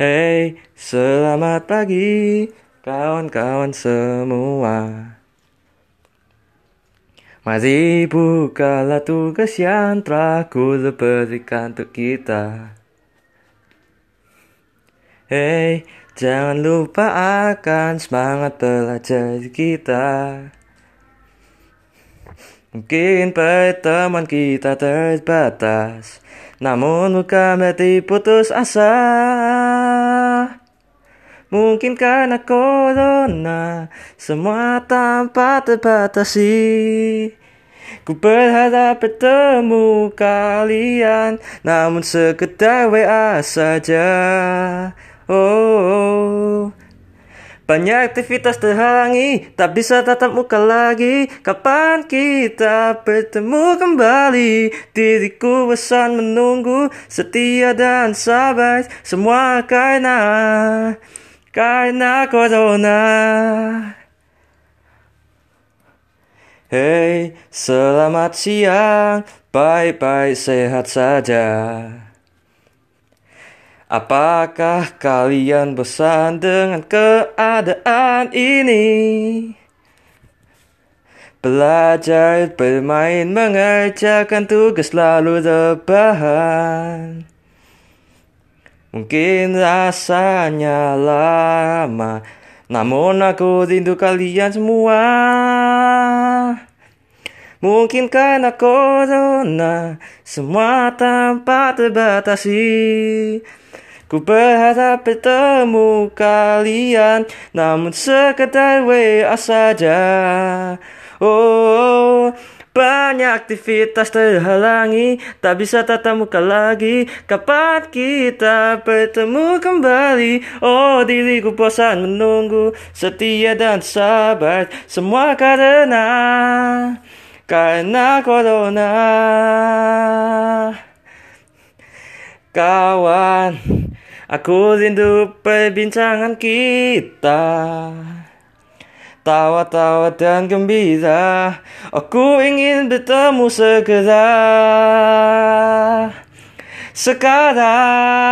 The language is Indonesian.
Hey, selamat pagi kawan-kawan semua. Mari bukalah tugas yang telah ku berikan untuk kita. Hey, jangan lupa akan semangat belajar kita. Mungkin pertemuan kita terbatas Namun bukan berarti putus asa. Mungkin karena corona Semua tanpa terbatasi? Ku berharap bertemu kalian Namun sekedar WA saja. Oh, banyak aktivitas terhalangi, tak bisa tatap muka lagi. Kapan kita bertemu kembali? Diriku bosan menunggu, setia dan sabar. Semua karena, karena corona. Hey, selamat siang, baik-baik sehat saja. Apakah kalian bosan dengan keadaan ini? Belajar, bermain, mengerjakan tugas lalu rebahan. Mungkin rasanya lama, namun aku rindu kalian semua. Mungkin karena corona, semua tanpa terbatasi. Ku berharap bertemu kalian Namun sekedar WA saja. Oh, banyak aktivitas terhalangi Tak bisa tatap muka lagi. Kapan kita bertemu kembali? Oh diriku bosan menunggu Setia dan sabar. Semua karena Karena corona Kawan Aku rindu perbincangan kita. Tawa-tawa dan gembira Aku ingin bertemu segera. Sekarang